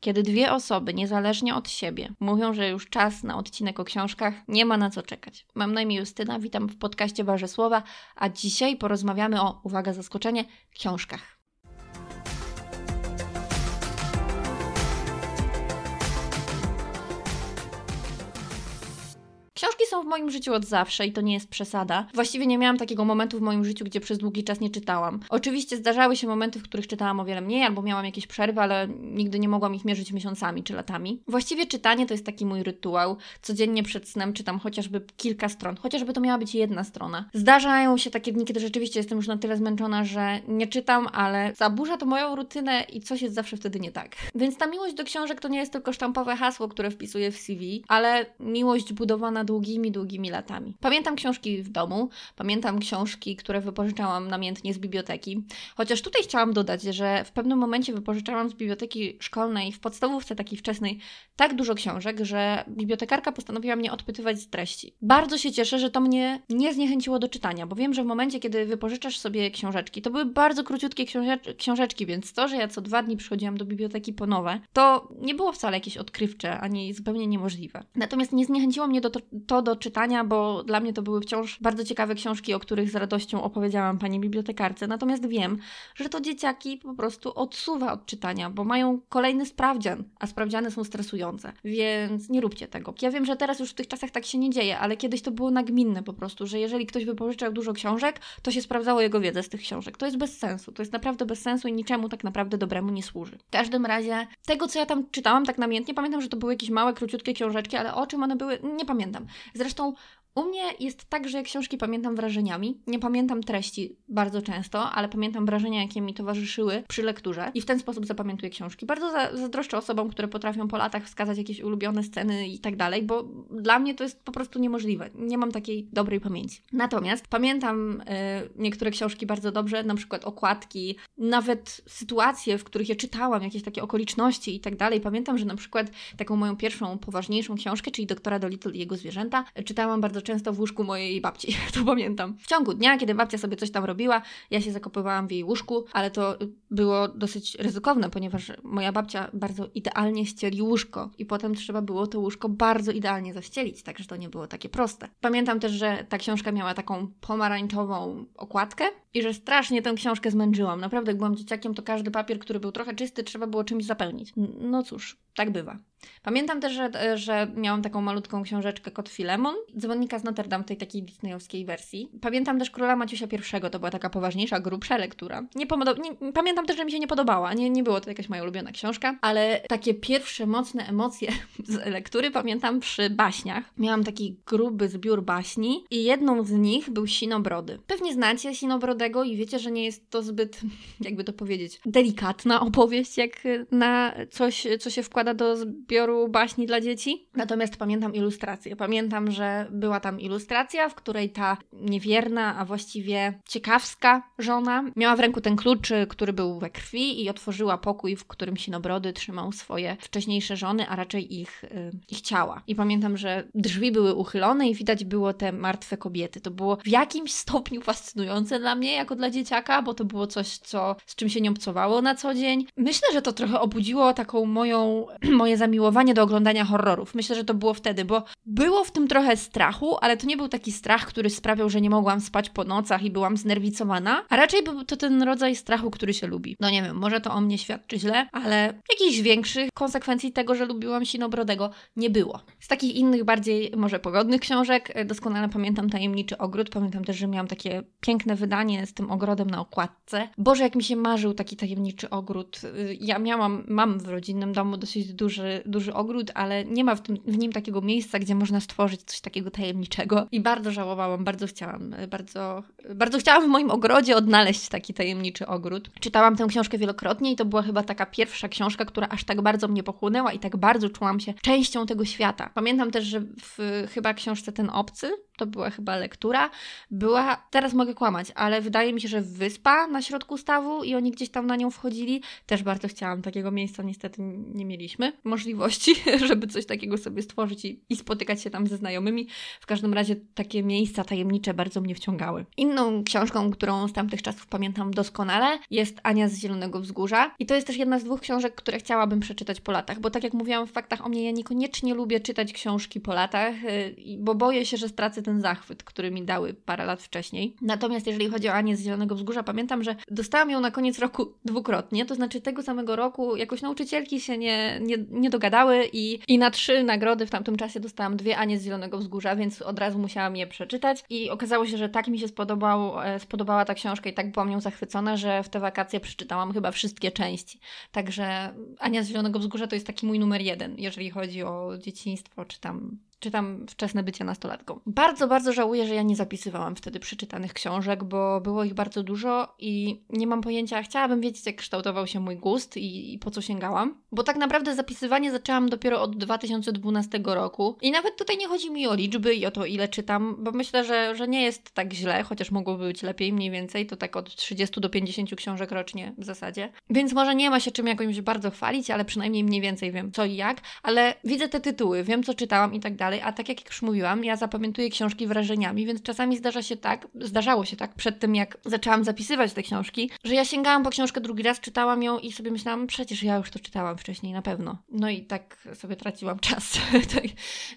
Kiedy dwie osoby, niezależnie od siebie, mówią, że już czas na odcinek o książkach, nie ma na co czekać. Mam na imię Justyna, witam w podcaście Barze Słowa, a dzisiaj porozmawiamy o, uwaga, zaskoczenie, książkach. W moim życiu od zawsze i to nie jest przesada. Właściwie nie miałam takiego momentu w moim życiu, gdzie przez długi czas nie czytałam. Oczywiście zdarzały się momenty, w których czytałam o wiele mniej, albo miałam jakieś przerwy, ale nigdy nie mogłam ich mierzyć miesiącami czy latami. Właściwie czytanie to jest taki mój rytuał. Codziennie przed snem czytam chociażby kilka stron, chociażby to miała być jedna strona. Zdarzają się takie dni, kiedy rzeczywiście jestem już na tyle zmęczona, że nie czytam, ale zaburza to moją rutynę i coś jest zawsze wtedy nie tak. Więc ta miłość do książek to nie jest tylko sztampowe hasło, które wpisuję w CV, ale miłość budowana długimi, długimi latami. Pamiętam książki w domu, pamiętam książki, które wypożyczałam namiętnie z biblioteki. Chociaż tutaj chciałam dodać, że w pewnym momencie wypożyczałam z biblioteki szkolnej w podstawówce takiej wczesnej tak dużo książek, że bibliotekarka postanowiła mnie odpytywać z treści. Bardzo się cieszę, że to mnie nie zniechęciło do czytania, bo wiem, że w momencie, kiedy wypożyczasz sobie książeczki, to były bardzo króciutkie książeczki, więc to, że ja co dwa dni przychodziłam do biblioteki po nowe, to nie było wcale jakieś odkrywcze, ani zupełnie niemożliwe. Natomiast nie zniechęciło mnie do, to, to do czytania, bo dla mnie to były wciąż bardzo ciekawe książki, o których z radością opowiedziałam pani bibliotekarce. Natomiast wiem, że to dzieciaki po prostu odsuwa od czytania, bo mają kolejny sprawdzian, a sprawdziany są stresujące. Więc nie róbcie tego. Ja wiem, że teraz już w tych czasach tak się nie dzieje, ale kiedyś to było nagminne po prostu, że jeżeli ktoś wypożyczał dużo książek, to się sprawdzało jego wiedzę z tych książek. To jest bez sensu. To jest naprawdę bez sensu i niczemu tak naprawdę dobremu nie służy. W każdym razie tego, co ja tam czytałam tak namiętnie, pamiętam, że to były jakieś małe, króciutkie książeczki, ale o czym one były, nie pamiętam. Zresztą u mnie jest tak, że książki pamiętam wrażeniami. Nie pamiętam treści bardzo często, ale pamiętam wrażenia, jakie mi towarzyszyły przy lekturze i w ten sposób zapamiętuję książki. Bardzo zazdroszczę osobom, które potrafią po latach wskazać jakieś ulubione sceny i tak dalej, bo dla mnie to jest po prostu niemożliwe. Nie mam takiej dobrej pamięci. Natomiast pamiętam y, niektóre książki bardzo dobrze, na przykład okładki, nawet sytuacje, w których je czytałam, jakieś takie okoliczności i tak dalej. Pamiętam, że na przykład taką moją pierwszą, poważniejszą książkę, czyli Doktora Dolittle i jego zwierzęta, czytałam bardzo często w łóżku mojej babci, to pamiętam. W ciągu dnia, kiedy babcia sobie coś tam robiła, ja się zakopywałam w jej łóżku, ale to było dosyć ryzykowne, ponieważ moja babcia bardzo idealnie ścieli łóżko i potem trzeba było to łóżko bardzo idealnie zaścielić, także to nie było takie proste. Pamiętam też, że ta książka miała taką pomarańczową okładkę i że strasznie tę książkę zmęczyłam. Naprawdę, jak byłam dzieciakiem, to każdy papier, który był trochę czysty, trzeba było czymś zapełnić. No cóż, tak bywa. Pamiętam też, że, że miałam taką malutką książeczkę Kot Filemon, dzwonnika z Notre Dame, tej takiej disneyowskiej wersji. Pamiętam też Króla Maciusia I, to była taka poważniejsza, grubsza lektura. Nie nie, pamiętam też, że mi się nie podobała, nie, nie było to jakaś moja ulubiona książka, ale takie pierwsze mocne emocje z lektury pamiętam przy baśniach. Miałam taki gruby zbiór baśni i jedną z nich był Sinobrody. Pewnie znacie Sinobrodego i wiecie, że nie jest to zbyt, jakby to powiedzieć, delikatna opowieść, jak na coś, co się wkłada do zbioru baśni dla dzieci. Natomiast pamiętam ilustrację. Pamiętam, że była tam ilustracja, w której ta niewierna, a właściwie ciekawska żona miała w ręku ten klucz, który był we krwi i otworzyła pokój, w którym Sinobrody trzymał swoje wcześniejsze żony, a raczej ich, y, ich ciała. I pamiętam, że drzwi były uchylone i widać było te martwe kobiety. To było w jakimś stopniu fascynujące dla mnie, jako dla dzieciaka, bo to było coś, co, z czym się nie obcowało na co dzień. Myślę, że to trochę obudziło taką moją, moje zamiłowanie do oglądania horrorów. Myślę, że to było wtedy, bo było w tym trochę strachu, ale to nie był taki strach, który sprawiał, że nie mogłam spać po nocach i byłam znerwicowana, a raczej był to ten rodzaj strachu, który się lubi. No nie wiem, może to o mnie świadczy źle, ale jakichś większych konsekwencji tego, że lubiłam Sinobrodego nie było. Z takich innych, bardziej może pogodnych książek e, doskonale pamiętam Tajemniczy Ogród. Pamiętam też, że miałam takie piękne wydanie z tym ogrodem na okładce. Boże, jak mi się marzył taki tajemniczy ogród. Y, ja miałam, mam w rodzinnym domu dosyć duży, duży ogród, ale nie ma w, tym, w nim takiego miejsca, gdzie można stworzyć coś takiego tajemniczego. I bardzo żałowałam, bardzo chciałam, bardzo, bardzo chciałam w moim ogrodzie odnaleźć taki tajemniczy ogród. Czytałam tę książkę wielokrotnie i to była chyba taka pierwsza książka, która aż tak bardzo mnie pochłonęła i tak bardzo czułam się częścią tego świata. Pamiętam też, że w chyba książce Ten Obcy, to była chyba lektura, była, teraz mogę kłamać, ale wydaje mi się, że wyspa na środku stawu i oni gdzieś tam na nią wchodzili. Też bardzo chciałam takiego miejsca, niestety nie mieliśmy możliwości, żeby coś takiego sobie stworzyć i, i spotykać się tam ze znajomymi. W każdym razie takie miejsca tajemnicze bardzo mnie wciągały. Inną książką, którą z tamtych czasów pamiętam doskonale, jest Ania z Zielonego Wzgórza i to jest też jedna z dwóch książek, które chciałabym przeczytać po latach, bo tak jak mówiłam w faktach o mnie, ja niekoniecznie lubię czytać książki po latach, y, bo boję się, że stracę ten zachwyt, który mi dały parę lat wcześniej. Natomiast jeżeli chodzi o Anię z Zielonego Wzgórza, pamiętam, że dostałam ją na koniec roku dwukrotnie, to znaczy tego samego roku jakoś nauczycielki się nie, nie, nie dogadały i, i na trzy nagrody w tamtym czasie dostałam dwie Anie z Zielonego Wzgórza, więc od razu musiałam je przeczytać i okazało się, że tak mi się spodobał, e, spodobała ta książka i tak byłam nią zachwycona, że w te wakacje przeczytałam chyba wszystkie części. Także Ania z Zielonego Wzgórza to jest taki mój numer jeden, jeżeli chodzi o dzieciństwo, czy tam czy tam wczesne bycie nastolatką. Bardzo, bardzo żałuję, że ja nie zapisywałam wtedy przeczytanych książek, bo było ich bardzo dużo i nie mam pojęcia, chciałabym wiedzieć, jak kształtował się mój gust i, i po co sięgałam. Bo tak naprawdę zapisywanie zaczęłam dopiero od 2012 roku i nawet tutaj nie chodzi mi o liczby i o to, ile czytam, bo myślę, że, że nie jest tak źle, chociaż mogłoby być lepiej mniej więcej, to tak od 30 do 50 książek rocznie w zasadzie. Więc może nie ma się czym jakoś bardzo chwalić, ale przynajmniej mniej więcej wiem co i jak, ale widzę te tytuły, wiem co czytałam i tak dalej dalej, a tak jak już mówiłam, ja zapamiętuję książki wrażeniami, więc czasami zdarza się tak, zdarzało się tak przed tym, jak zaczęłam zapisywać te książki, że ja sięgałam po książkę drugi raz, czytałam ją i sobie myślałam, przecież ja już to czytałam wcześniej, na pewno. No i tak sobie traciłam czas. Tak,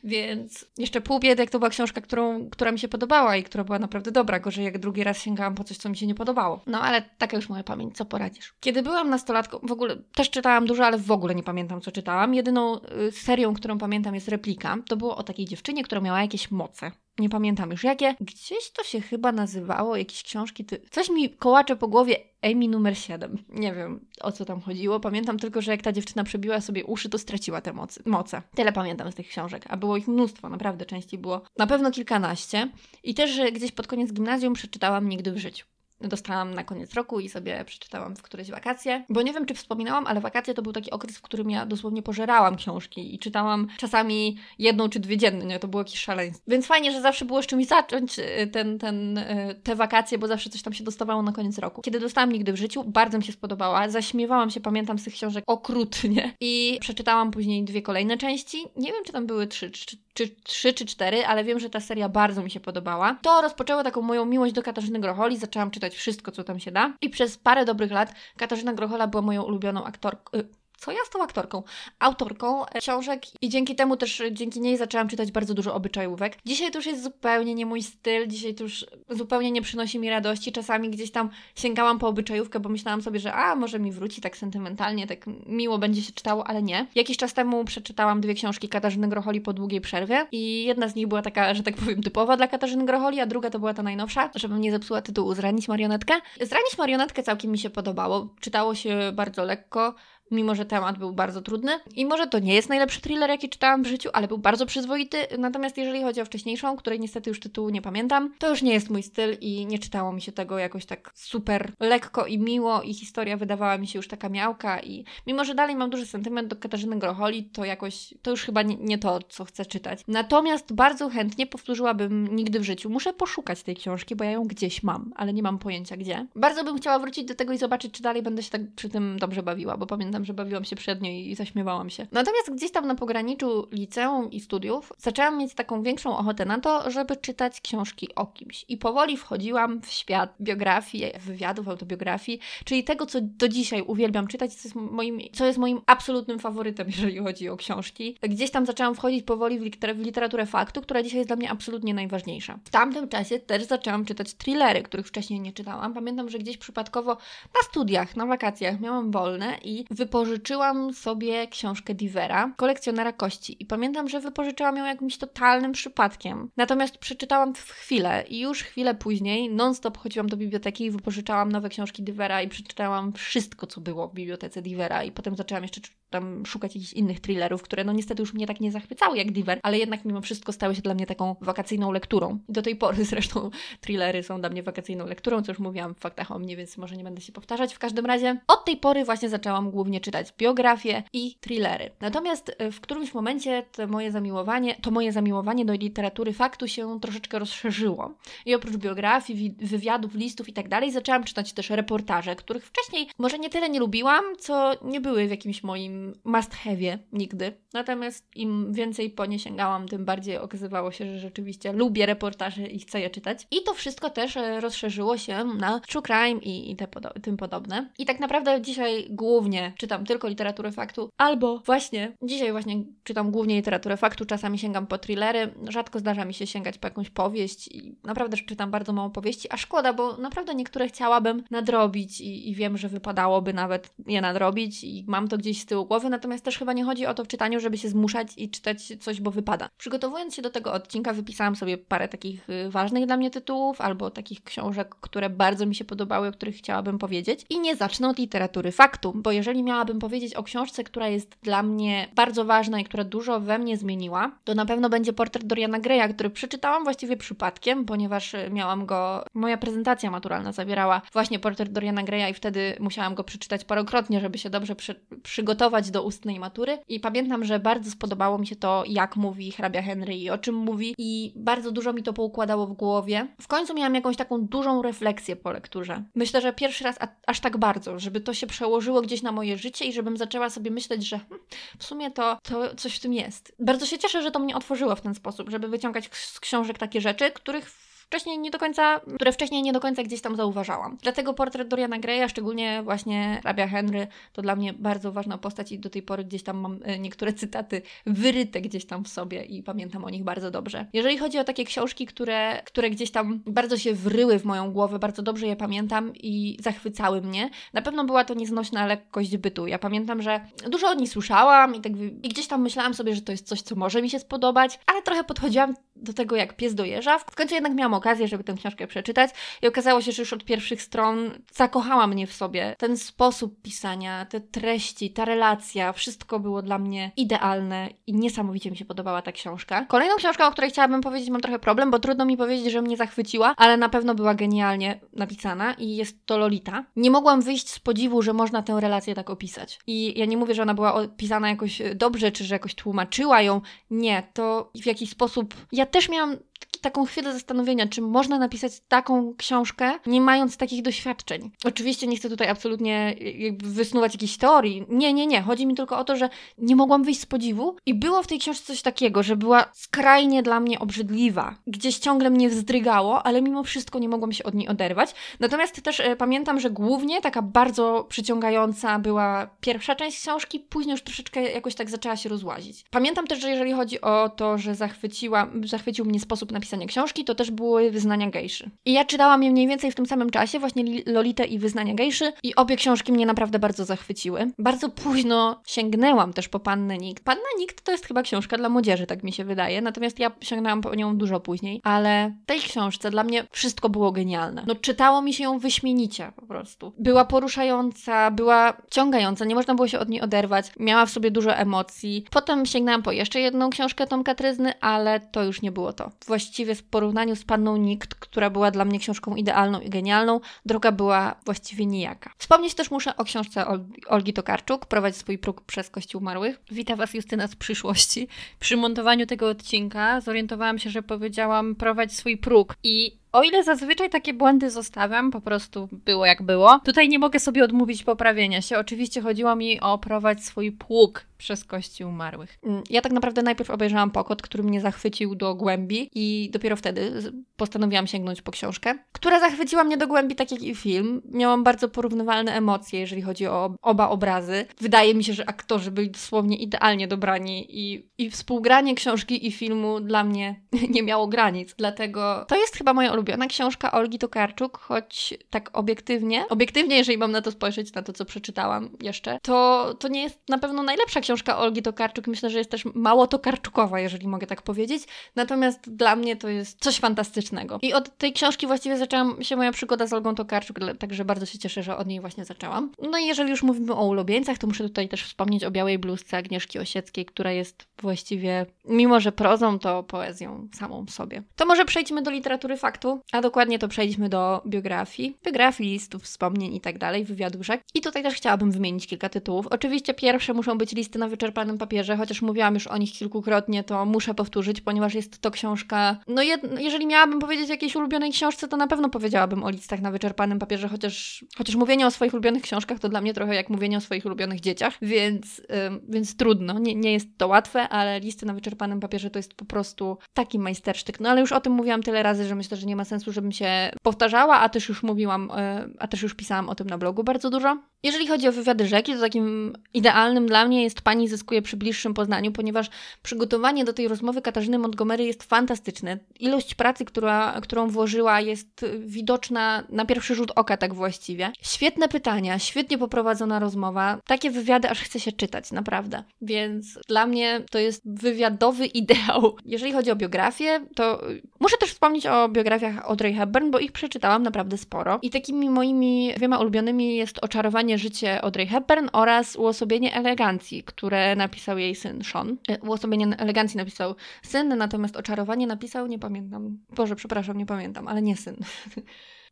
więc jeszcze pół biedy, jak to była książka, którą, która mi się podobała i która była naprawdę dobra, gorzej jak drugi raz sięgałam po coś, co mi się nie podobało. No ale taka już moja pamięć, co poradzisz. Kiedy byłam nastolatką, w ogóle też czytałam dużo, ale w ogóle nie pamiętam, co czytałam. Jedyną y, serią, którą pamiętam jest Replika. To było o takiej dziewczynie, która miała jakieś moce. Nie pamiętam już jakie. Gdzieś to się chyba nazywało, jakieś książki. Ty... Coś mi kołacze po głowie. Amy numer 7. Nie wiem o co tam chodziło. Pamiętam tylko, że jak ta dziewczyna przebiła sobie uszy, to straciła te mocy, moce. Tyle pamiętam z tych książek, a było ich mnóstwo, naprawdę częściej było. Na pewno kilkanaście. I też że gdzieś pod koniec gimnazjum przeczytałam Nigdy w życiu dostałam na koniec roku i sobie przeczytałam w któreś wakacje. Bo nie wiem, czy wspominałam, ale wakacje to był taki okres, w którym ja dosłownie pożerałam książki i czytałam czasami jedną czy dwie dziennie. To było jakieś szaleństwo. Więc fajnie, że zawsze było z czymś zacząć y, ten, ten, y, te wakacje, bo zawsze coś tam się dostawało na koniec roku. Kiedy dostałam Nigdy w życiu, bardzo mi się spodobała. Zaśmiewałam się, pamiętam, z tych książek okrutnie. I przeczytałam później dwie kolejne części. Nie wiem, czy tam były trzy, czy, czy trzy czy cztery, ale wiem, że ta seria bardzo mi się podobała. To rozpoczęło taką moją miłość do Katarzyny Grocholi. Zaczęłam czytać wszystko, co tam się da. I przez parę dobrych lat Katarzyna Grochola była moją ulubioną aktorką. Y, co ja z tą aktorką? Autorką książek i dzięki temu też, dzięki niej zaczęłam czytać bardzo dużo obyczajówek. Dzisiaj to już jest zupełnie nie mój styl, dzisiaj to już zupełnie nie przynosi mi radości. Czasami gdzieś tam sięgałam po obyczajówkę, bo myślałam sobie, że a, może mi wróci tak sentymentalnie, tak miło będzie się czytało, ale nie. Jakiś czas temu przeczytałam dwie książki Katarzyny Grocholi po długiej przerwie i jedna z nich była taka, że tak powiem, typowa dla Katarzyny Grocholi, a druga to była ta najnowsza, żebym nie zepsuła tytułu Zranić marionetkę. Zranić marionetkę całkiem mi się podobało. Czytało się bardzo lekko mimo że temat był bardzo trudny. I może to nie jest najlepszy thriller, jaki czytałam w życiu, ale był bardzo przyzwoity. Natomiast jeżeli chodzi o wcześniejszą, której niestety już tytułu nie pamiętam, to już nie jest mój styl i nie czytało mi się tego jakoś tak super lekko i miło i historia wydawała mi się już taka miałka i mimo, że dalej mam duży sentyment do Katarzyny Grocholi, to jakoś, to już chyba nie, nie to, co chcę czytać. Natomiast bardzo chętnie powtórzyłabym nigdy w życiu. Muszę poszukać tej książki, bo ja ją gdzieś mam, ale nie mam pojęcia gdzie. Bardzo bym chciała wrócić do tego i zobaczyć, czy dalej będę się tak przy tym dobrze bawiła, bo pamiętam, pamiętam, że bawiłam się przed nią i zaśmiewałam się. Natomiast gdzieś tam na pograniczu liceum i studiów zaczęłam mieć taką większą ochotę na to, żeby czytać książki o kimś. I powoli wchodziłam w świat biografii, wywiadów, autobiografii, czyli tego, co do dzisiaj uwielbiam czytać, co jest moim, co jest moim absolutnym faworytem, jeżeli chodzi o książki. Gdzieś tam zaczęłam wchodzić powoli w, liter w literaturę faktu, która dzisiaj jest dla mnie absolutnie najważniejsza. W tamtym czasie też zaczęłam czytać thrillery, których wcześniej nie czytałam. Pamiętam, że gdzieś przypadkowo na studiach, na wakacjach miałam wolne i i wypożyczyłam sobie książkę Divera, kolekcjonera kości. I pamiętam, że wypożyczyłam ją jakimś totalnym przypadkiem. Natomiast przeczytałam w chwilę i już chwilę później non-stop chodziłam do biblioteki i wypożyczałam nowe książki Divera i przeczytałam wszystko, co było w bibliotece Divera i potem zaczęłam jeszcze tam szukać jakichś innych thrillerów, które no niestety już mnie tak nie zachwycały jak Diver, ale jednak mimo wszystko stały się dla mnie taką wakacyjną lekturą. Do tej pory zresztą thrillery są dla mnie wakacyjną lekturą, co już mówiłam w faktach o mnie, więc może nie będę się powtarzać. W każdym razie od tej pory właśnie zaczęłam głównie czytać biografie i thrillery. Natomiast e, w którymś momencie to moje zamiłowanie, to moje zamiłowanie do literatury faktu się troszeczkę rozszerzyło. I oprócz biografii, wywiadów, listów i tak dalej, zaczęłam czytać też reportaże, których wcześniej może nie tyle nie lubiłam, co nie były w jakimś moim must have'ie nigdy. Natomiast im więcej po nie sięgałam, tym bardziej okazywało się, że rzeczywiście lubię reportaże i chcę je czytać. I to wszystko też e, rozszerzyło się na true crime i, i te podo tym podobne. I tak naprawdę dzisiaj głównie czytam tylko literaturę faktu, albo właśnie dzisiaj właśnie czytam głównie literaturę faktu, czasami sięgam po thrillery, rzadko zdarza mi się sięgać po jakąś powieść i naprawdę czytam bardzo mało powieści, a szkoda, bo naprawdę niektóre chciałabym nadrobić i, i wiem, że wypadałoby nawet je nadrobić i mam to gdzieś z tyłu głowy, natomiast też chyba nie chodzi o to w czytaniu, żeby się zmuszać i czytać coś, bo wypada. Przygotowując się do tego odcinka, wypisałam sobie parę takich y, ważnych dla mnie tytułów albo takich książek, które bardzo mi się podobały, o których chciałabym powiedzieć. I nie zacznę od literatury faktu, bo jeżeli miałabym powiedzieć o książce, która jest dla mnie bardzo ważna i która dużo we mnie zmieniła, to na pewno będzie portret Doriana Greya, który przeczytałam właściwie przypadkiem, ponieważ y, miałam go, moja prezentacja maturalna zawierała właśnie portret Doriana Greya i wtedy musiałam go przeczytać parokrotnie, żeby się dobrze przy, przygotować do ustnej matury. I pamiętam, że bardzo spodobało mi się to, jak mówi hrabia Henry i o czym mówi, i bardzo dużo mi to poukładało w głowie. W końcu miałam jakąś taką dużą refleksję po lekturze. Myślę, że pierwszy raz a, aż tak bardzo, żeby to się przełożyło gdzieś na moje życie i żebym zaczęła sobie myśleć, że hmm, w sumie to, to coś w tym jest. Bardzo się cieszę, że to mnie otworzyło w ten sposób, żeby wyciągać z książek takie rzeczy, których wcześniej nie do końca, które wcześniej nie do końca gdzieś tam zauważałam. Dlatego portret Doriana Greya, szczególnie właśnie hrabia Henry, to dla mnie bardzo ważna postać i do tej pory gdzieś tam mam e, niektóre cytaty wyryte gdzieś tam w sobie i pamiętam o nich bardzo dobrze. Jeżeli chodzi o takie książki, które, które gdzieś tam bardzo się wryły w moją głowę, bardzo dobrze je pamiętam i zachwycały mnie, na pewno była to nieznośna lekkość bytu. Ja pamiętam, że dużo o niej słyszałam i, tak, i gdzieś tam myślałam sobie, że to jest coś, co może mi się spodobać, ale trochę podchodziłam do tego jak pies do jeża. W końcu jednak miałam okazję, żeby tę książkę przeczytać i okazało się, że już od pierwszych stron zakochała mnie w sobie. Ten sposób pisania, te treści, ta relacja, wszystko było dla mnie idealne i niesamowicie mi się podobała ta książka. Kolejną książką, o której chciałabym powiedzieć, mam trochę problem, bo trudno mi powiedzieć, że mnie zachwyciła, ale na pewno była genialnie napisana i jest to Lolita. Nie mogłam wyjść z podziwu, że można tę relację tak opisać. I ja nie mówię, że ona była opisana jakoś dobrze, czy że jakoś tłumaczyła ją. Nie, to w jakiś sposób ja też miałam taką chwilę zastanowienia, czy można napisać taką książkę, nie mając takich doświadczeń. Oczywiście nie chcę tutaj absolutnie jakby wysnuwać jakiejś teorii. Nie, nie, nie. Chodzi mi tylko o to, że nie mogłam wyjść z podziwu i było w tej książce coś takiego, że była skrajnie dla mnie obrzydliwa. Gdzieś ciągle mnie wzdrygało, ale mimo wszystko nie mogłam się od niej oderwać. Natomiast też e, pamiętam, że głównie taka bardzo przyciągająca była pierwsza część książki, później już troszeczkę jakoś tak zaczęła się rozłazić. Pamiętam też, że jeżeli chodzi o to, że zachwyciła, zachwycił mnie sposób napisania napisania książki, to też były Wyznania Gejszy. I ja czytałam je mniej więcej w tym samym czasie, właśnie Lolitę i Wyznania Gejszy i obie książki mnie naprawdę bardzo zachwyciły. Bardzo późno sięgnęłam też po Pannę Nikt. Panna Nikt to jest chyba książka dla młodzieży, tak mi się wydaje, natomiast ja sięgnęłam po nią dużo później, ale w tej książce dla mnie wszystko było genialne. No czytało mi się ją wyśmienicie po prostu. Była poruszająca, była ciągająca, nie można było się od niej oderwać, miała w sobie dużo emocji. Potem sięgnęłam po jeszcze jedną książkę Tomka Tryzny, ale to już nie było to. Właściwie właściwie w porównaniu z Panną Nikt, która była dla mnie książką idealną i genialną, droga była właściwie nijaka. Wspomnieć też muszę o książce Olgi Tokarczuk, Prowadź swój próg przez Kościół Umarłych. Witam Was Justyna z przyszłości. Przy montowaniu tego odcinka zorientowałam się, że powiedziałam prowadź swój próg i o ile zazwyczaj takie błędy zostawiam, po prostu było jak było, tutaj nie mogę sobie odmówić poprawienia się. Oczywiście chodziło mi o prowadź swój pług przez kości umarłych. Mm, ja tak naprawdę najpierw obejrzałam Pokot, który mnie zachwycił do głębi i dopiero wtedy postanowiłam sięgnąć po książkę, która zachwyciła mnie do głębi, tak jak i film. Miałam bardzo porównywalne emocje, jeżeli chodzi o oba obrazy. Wydaje mi się, że aktorzy byli dosłownie idealnie dobrani i, i współgranie książki i filmu dla mnie nie miało granic. Dlatego to jest chyba moja ulubiona książka Olgi Tokarczuk, choć tak obiektywnie, obiektywnie, jeżeli mam na to spojrzeć, na to, co przeczytałam jeszcze, to, to nie jest na pewno najlepsza książka książka Olgi Tokarczuk myślę, że jest też mało tokarczukowa, jeżeli mogę tak powiedzieć. Natomiast dla mnie to jest coś fantastycznego. I od tej książki właściwie zaczęłam się moja przygoda z Olgą Tokarczuk, także bardzo się cieszę, że od niej właśnie zaczęłam. No i jeżeli już mówimy o ulubieńcach, to muszę tutaj też wspomnieć o Białej Bluzce Agnieszki Osieckiej, która jest właściwie, mimo że prozą, to poezją samą sobie. To może przejdźmy do literatury faktu, a dokładnie to przejdźmy do biografii, biografii, listów, wspomnień i tak dalej, wywiadów rzek. I tutaj też chciałabym wymienić kilka tytułów. Oczywiście pierwsze muszą być listy na wyczerpanym papierze, chociaż mówiłam już o nich kilkukrotnie, to muszę powtórzyć, ponieważ jest to książka. No, jed... jeżeli miałabym powiedzieć o jakiejś ulubionej książce, to na pewno powiedziałabym o listach na wyczerpanym papierze, chociaż, chociaż mówienie o swoich ulubionych książkach to dla mnie trochę jak mówienie o swoich ulubionych dzieciach, więc, więc trudno. Nie, nie jest to łatwe, ale listy na wyczerpanym papierze to jest po prostu taki majstersztyk. No ale już o tym mówiłam tyle razy, że myślę, że nie ma sensu, żebym się powtarzała, a też już mówiłam, yy, a też już pisałam o tym na blogu bardzo dużo. Jeżeli chodzi o wywiady rzeki, to takim idealnym dla mnie jest Pani zyskuje przy bliższym poznaniu, ponieważ przygotowanie do tej rozmowy Katarzyny Montgomery jest fantastyczne. Ilość pracy, która, którą włożyła, jest widoczna na pierwszy rzut oka, tak właściwie. Świetne pytania, świetnie poprowadzona rozmowa. Takie wywiady aż chce się czytać, naprawdę. Więc dla mnie to jest wywiadowy ideał. Jeżeli chodzi o biografię, to muszę też wspomnieć o biografiach Audrey Hepburn, bo ich przeczytałam naprawdę sporo. I takimi moimi dwiema ulubionymi jest Oczarowanie życie Audrey Hepburn oraz Uosobienie elegancji, które napisał jej syn Sean. E, uosobienie elegancji napisał syn, natomiast Oczarowanie napisał, nie pamiętam. Boże, przepraszam, nie pamiętam, ale nie syn.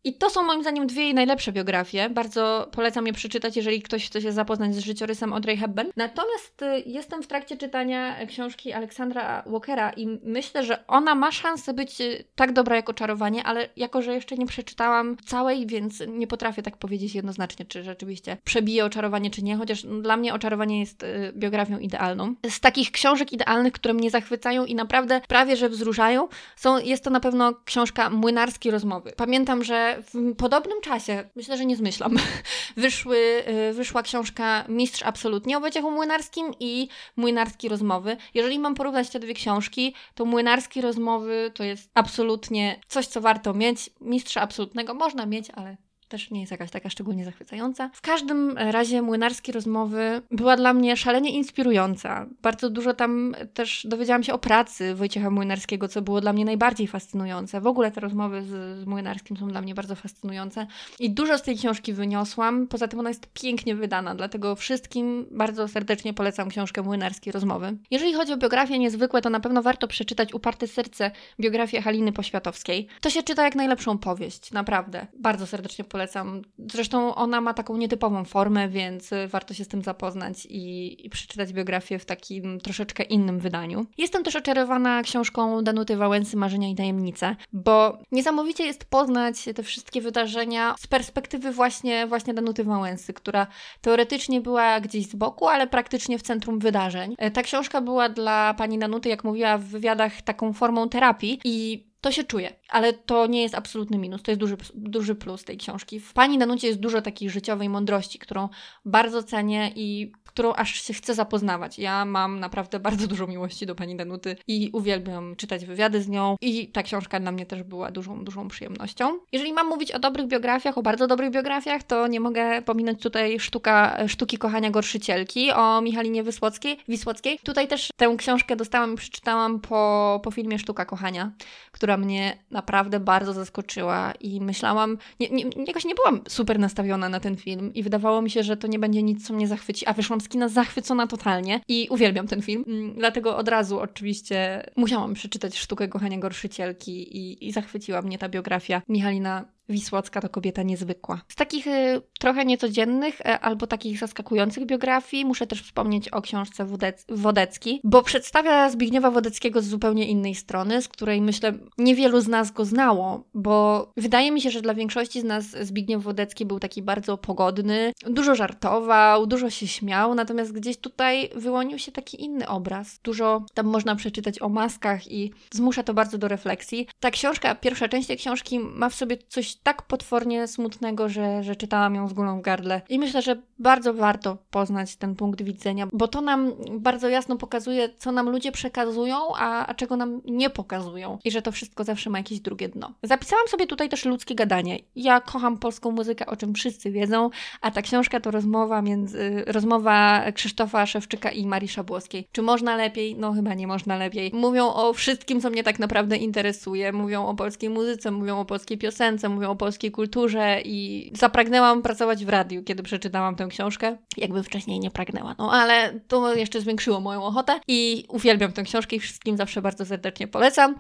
I to są moim zdaniem dwie jej najlepsze biografie. Bardzo polecam je przeczytać, jeżeli ktoś chce się zapoznać z życiorysem Audrey Hepburn. Natomiast y, jestem w trakcie czytania książki Aleksandra Walkera i myślę, że ona ma szansę być y, tak dobra jak Oczarowanie, ale jako, że jeszcze nie przeczytałam całej, więc nie potrafię tak powiedzieć jednoznacznie, czy rzeczywiście przebije Oczarowanie, czy nie, chociaż dla mnie Oczarowanie jest y, biografią idealną. Z takich książek idealnych, które mnie zachwycają i naprawdę prawie, że wzruszają, są, jest to na pewno książka Młynarskiej Rozmowy. Pamiętam, że w podobnym czasie, myślę, że nie zmyślam, wyszły, y, wyszła książka Mistrz Absolutnie o Wojciechu Młynarskim i Młynarskie Rozmowy. Jeżeli mam porównać te dwie książki, to Młynarskie Rozmowy to jest absolutnie coś, co warto mieć. Mistrza Absolutnego można mieć, ale też nie jest jakaś taka szczególnie zachwycająca. W każdym razie młynarskie rozmowy była dla mnie szalenie inspirująca. Bardzo dużo tam też dowiedziałam się o pracy Wojciecha Młynarskiego, co było dla mnie najbardziej fascynujące. W ogóle te rozmowy z, z Młynarskim są dla mnie bardzo fascynujące i dużo z tej książki wyniosłam. Poza tym ona jest pięknie wydana, dlatego wszystkim bardzo serdecznie polecam książkę Młynarskie rozmowy. Jeżeli chodzi o biografie niezwykłe, to na pewno warto przeczytać Uparte serce, biografię Haliny Poświatowskiej. To się czyta jak najlepszą powieść, naprawdę. Bardzo serdecznie polecam polecam. Zresztą ona ma taką nietypową formę, więc warto się z tym zapoznać i, i przeczytać biografię w takim troszeczkę innym wydaniu. Jestem też oczarowana książką Danuty Wałęsy Marzenia i Tajemnice, bo niesamowicie jest poznać te wszystkie wydarzenia z perspektywy właśnie, właśnie Danuty Wałęsy, która teoretycznie była gdzieś z boku, ale praktycznie w centrum wydarzeń. Ta książka była dla pani Danuty, jak mówiła w wywiadach, taką formą terapii i to się czuje, ale to nie jest absolutny minus, to jest duży, duży plus tej książki. W Pani Danucie jest dużo takiej życiowej mądrości, którą bardzo cenię i którą aż się chce zapoznawać. Ja mam naprawdę bardzo dużo miłości do pani Danuty i uwielbiam czytać wywiady z nią i ta książka dla mnie też była dużą, dużą przyjemnością. Jeżeli mam mówić o dobrych biografiach, o bardzo dobrych biografiach, to nie mogę pominąć tutaj sztuka, sztuki kochania gorszycielki o Michalinie Wysłockiej, Wisłockiej. Tutaj też tę książkę dostałam i przeczytałam po, po filmie Sztuka kochania, która mnie naprawdę bardzo zaskoczyła i myślałam, nie, nie, jakoś nie byłam super nastawiona na ten film i wydawało mi się, że to nie będzie nic, co mnie zachwyci, a wyszłam z kina zachwycona totalnie i uwielbiam ten film. Mm, dlatego od razu oczywiście musiałam przeczytać Sztukę kochania gorszycielki i, i zachwyciła mnie ta biografia Michalina Wisłocka to kobieta niezwykła. Z takich y, trochę niecodziennych y, albo takich zaskakujących biografii muszę też wspomnieć o książce Wodec Wodecki, bo przedstawia Zbigniewa Wodeckiego z zupełnie innej strony, z której myślę niewielu z nas go znało, bo wydaje mi się, że dla większości z nas Zbigniew Wodecki był taki bardzo pogodny, dużo żartował, dużo się śmiał, natomiast gdzieś tutaj wyłonił się taki inny obraz. Dużo tam można przeczytać o maskach i zmusza to bardzo do refleksji. Ta książka, pierwsza część tej książki ma w sobie coś tak potwornie smutnego, że, że czytałam ją z górą w gardle. I myślę, że bardzo warto poznać ten punkt widzenia, bo to nam bardzo jasno pokazuje, co nam ludzie przekazują, a, a czego nam nie pokazują. I że to wszystko zawsze ma jakieś drugie dno. Zapisałam sobie tutaj też ludzkie gadanie. Ja kocham polską muzykę, o czym wszyscy wiedzą, a ta książka to rozmowa między, rozmowa Krzysztofa Szewczyka i Marii Szabłowskiej. Czy można lepiej? No chyba nie można lepiej. Mówią o wszystkim, co mnie tak naprawdę interesuje. Mówią o polskiej muzyce, mówią o polskiej piosence, mówią o polskiej kulturze i zapragnęłam pracować w radiu, kiedy przeczytałam tę książkę. Jakby wcześniej nie pragnęła. No ale to jeszcze zwiększyło moją ochotę i uwielbiam tę książkę i wszystkim zawsze bardzo serdecznie polecam.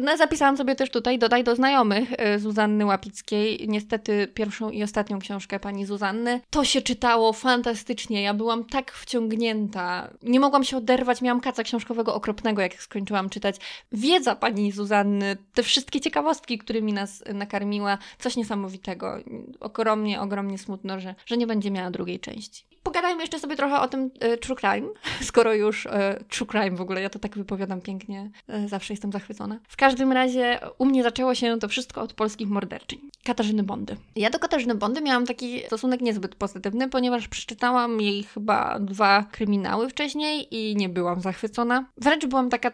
No, zapisałam sobie też tutaj, dodaj do znajomych y, Zuzanny Łapickiej. Niestety pierwszą i ostatnią książkę pani Zuzanny. To się czytało fantastycznie. Ja byłam tak wciągnięta. Nie mogłam się oderwać. Miałam kaca książkowego okropnego, jak skończyłam czytać. Wiedza pani Zuzanny, te wszystkie ciekawostki, którymi nas nakarmiła. Coś niesamowitego. Ogromnie, ogromnie smutno, że, że nie będzie miała drugiej części pogadajmy jeszcze sobie trochę o tym y, true crime, skoro już y, true crime w ogóle, ja to tak wypowiadam pięknie, y, zawsze jestem zachwycona. W każdym razie u mnie zaczęło się to wszystko od polskich morderczyń. Katarzyny Bondy. Ja do Katarzyny Bondy miałam taki stosunek niezbyt pozytywny, ponieważ przeczytałam jej chyba dwa kryminały wcześniej i nie byłam zachwycona. Wręcz byłam taka,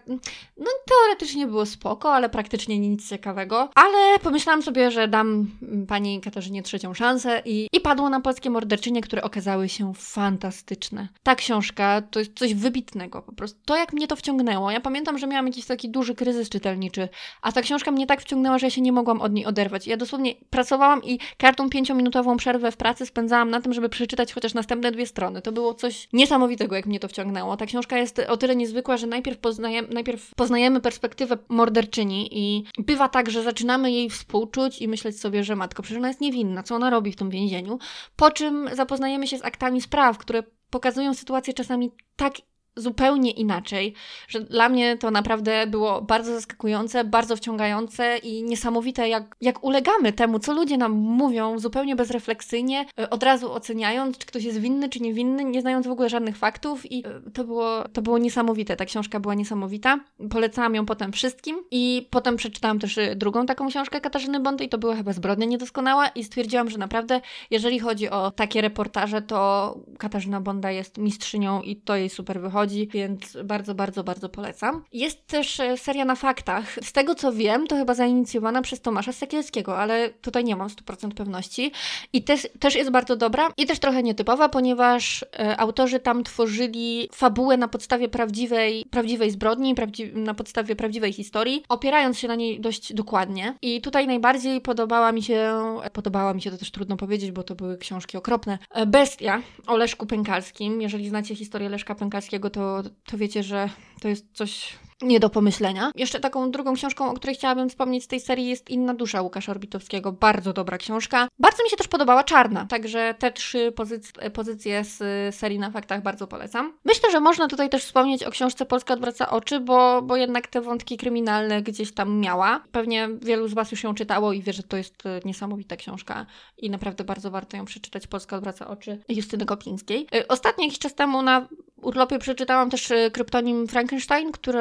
no teoretycznie było spoko, ale praktycznie nic ciekawego. Ale pomyślałam sobie, że dam pani Katarzynie trzecią szansę i, i padło na polskie morderczynie, które okazały się fantastyczne. Ta książka to jest coś wybitnego po prostu. To jak mnie to wciągnęło. Ja pamiętam, że miałam jakiś taki duży kryzys czytelniczy, a ta książka mnie tak wciągnęła, że ja się nie mogłam od niej oderwać. Ja dosłownie pracowałam i kartą pięciominutową przerwę w pracy spędzałam na tym, żeby przeczytać chociaż następne dwie strony. To było coś niesamowitego, jak mnie to wciągnęło. Ta książka jest o tyle niezwykła, że najpierw poznajemy, najpierw poznajemy perspektywę morderczyni i bywa tak, że zaczynamy jej współczuć i myśleć sobie, że matko, przecież ona jest niewinna, co ona robi w tym więzieniu, po czym zapoznajemy się z aktami spraw, które pokazują sytuację czasami tak zupełnie inaczej, że dla mnie to naprawdę było bardzo zaskakujące, bardzo wciągające i niesamowite, jak, jak ulegamy temu, co ludzie nam mówią zupełnie bezrefleksyjnie, e, od razu oceniając, czy ktoś jest winny, czy niewinny, nie znając w ogóle żadnych faktów i e, to było, to było niesamowite. Ta książka była niesamowita. Polecałam ją potem wszystkim i potem przeczytałam też e, drugą taką książkę Katarzyny Bondy i to była chyba Zbrodnia Niedoskonała i stwierdziłam, że naprawdę, jeżeli chodzi o takie reportaże, to Katarzyna Bonda jest mistrzynią i to jej super wychodzi więc bardzo, bardzo, bardzo polecam. Jest też e, seria na faktach. Z tego co wiem, to chyba zainicjowana przez Tomasza Sekielskiego, ale tutaj nie mam 100% pewności. I też, też jest bardzo dobra i też trochę nietypowa, ponieważ e, autorzy tam tworzyli fabułę na podstawie prawdziwej, prawdziwej zbrodni, prawdzi na podstawie prawdziwej historii, opierając się na niej dość dokładnie. I tutaj najbardziej podobała mi się, podobała mi się to też trudno powiedzieć, bo to były książki okropne, e, Bestia o Leszku Pękalskim. Jeżeli znacie historię Leszka Pękalskiego, to to, wiecie, że to jest coś nie do pomyślenia. Jeszcze taką drugą książką, o której chciałabym wspomnieć z tej serii jest Inna dusza Łukasza Orbitowskiego. Bardzo dobra książka. Bardzo mi się też podobała Czarna, także te trzy pozyc- pozycje z serii na faktach bardzo polecam. Myślę, że można tutaj też wspomnieć o książce Polska odwraca oczy, bo, bo jednak te wątki kryminalne gdzieś tam miała. Pewnie wielu z Was już ją czytało i wie, że to jest e, niesamowita książka i naprawdę bardzo warto ją przeczytać. Polska odwraca oczy Justyny Kopińskiej. E, ostatnio jakiś czas temu na urlopie przeczytałam też e, kryptonim Frankenstein, który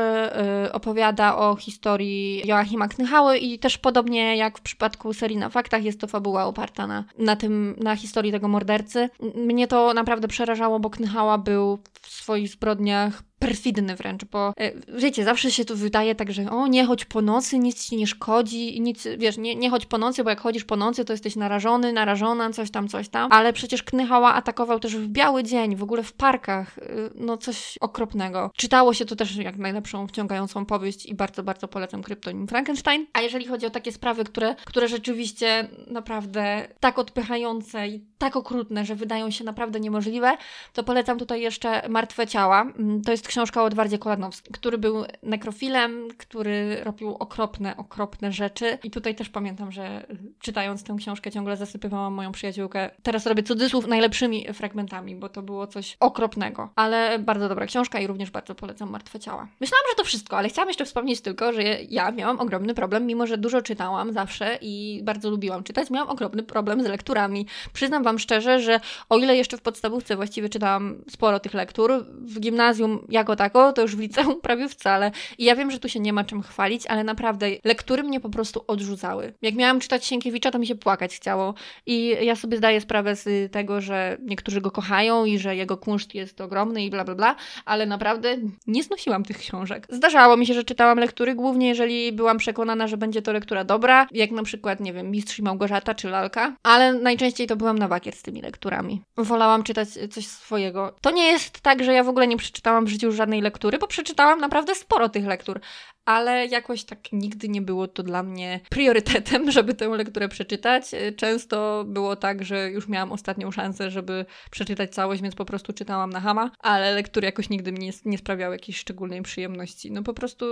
y, opowiada o historii Joachima Knychały i też podobnie jak w przypadku serii na faktach jest to fabuła oparta na, na tym, na historii tego mordercy. Mnie to naprawdę przerażało, bo Knychała był w swoich zbrodniach perfidny wręcz, bo e, wiecie, zawsze się tu wydaje tak, że o, nie chodź po nocy, nic ci nie szkodzi, nic, wiesz, nie, nie chodź po nocy, bo jak chodzisz po nocy, to jesteś narażony, narażona, coś tam, coś tam, ale przecież Knychała atakował też w biały dzień, w ogóle w parkach, y, no coś okropnego. Czytało się to też jak najlepszą, wciągającą powieść i bardzo, bardzo polecam kryptonim Frankenstein, a jeżeli chodzi o takie sprawy, które, które rzeczywiście naprawdę tak odpychające i tak okrutne, że wydają się naprawdę niemożliwe, to polecam tutaj jeszcze Martwe Ciała. Mm, to jest książka o Edwardzie Kolanowskim, który był nekrofilem, który robił okropne, okropne rzeczy. I tutaj też pamiętam, że czytając tę książkę ciągle zasypywałam moją przyjaciółkę. Teraz robię cudzysłów najlepszymi fragmentami, bo to było coś okropnego. Ale bardzo dobra książka i również bardzo polecam Martwe Ciała. Myślałam, że to wszystko, ale chciałam jeszcze wspomnieć tylko, że ja miałam ogromny problem, mimo że dużo czytałam zawsze i bardzo lubiłam czytać, miałam ogromny problem z lekturami. Przyznam Wam szczerze, że o ile jeszcze w podstawówce właściwie czytałam sporo tych lektur, w gimnazjum jako tako, to już w liceum prawie wcale. I ja wiem, że tu się nie ma czym chwalić, ale naprawdę lektury mnie po prostu odrzucały. Jak miałam czytać Sienkiewicza, to mi się płakać chciało. I ja sobie zdaję sprawę z tego, że niektórzy go kochają i że jego kunszt jest ogromny i bla bla bla, ale naprawdę nie znosiłam tych książek. Zdarzało mi się, że czytałam lektury, głównie jeżeli byłam przekonana, że będzie to lektura dobra, jak na przykład, nie wiem, Mistrz i Małgorzata czy Lalka, ale najczęściej to byłam na z tymi lekturami. Wolałam czytać coś swojego. To nie jest tak, że ja w ogóle nie przeczytałam w życiu żadnej lektury, bo przeczytałam naprawdę sporo tych lektur, ale jakoś tak nigdy nie było to dla mnie priorytetem, żeby tę lekturę przeczytać. Często było tak, że już miałam ostatnią szansę, żeby przeczytać całość, więc po prostu czytałam na hama, ale lektury jakoś nigdy mi nie, nie sprawiały jakiejś szczególnej przyjemności. No po prostu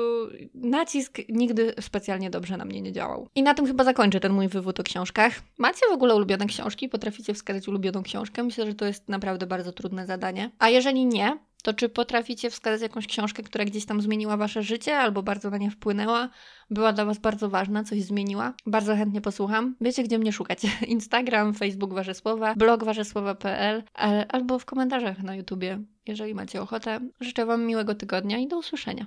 nacisk nigdy specjalnie dobrze na mnie nie działał. I na tym chyba zakończę ten mój wywód o książkach. Macie w ogóle ulubione książki? Potraficie wskazać ulubioną książkę? Myślę, że to jest naprawdę bardzo trudne zadanie. A jeżeli nie, to czy potraficie wskazać jakąś książkę, która gdzieś tam zmieniła wasze życie albo bardzo na nie wpłynęła, była dla was bardzo ważna, coś zmieniła? Bardzo chętnie posłucham. Wiecie, gdzie mnie szukać. Instagram, Facebook Warzesłowa, blog warzesłowa.pl albo w komentarzach na YouTubie, jeżeli macie ochotę. Życzę wam miłego tygodnia i do usłyszenia.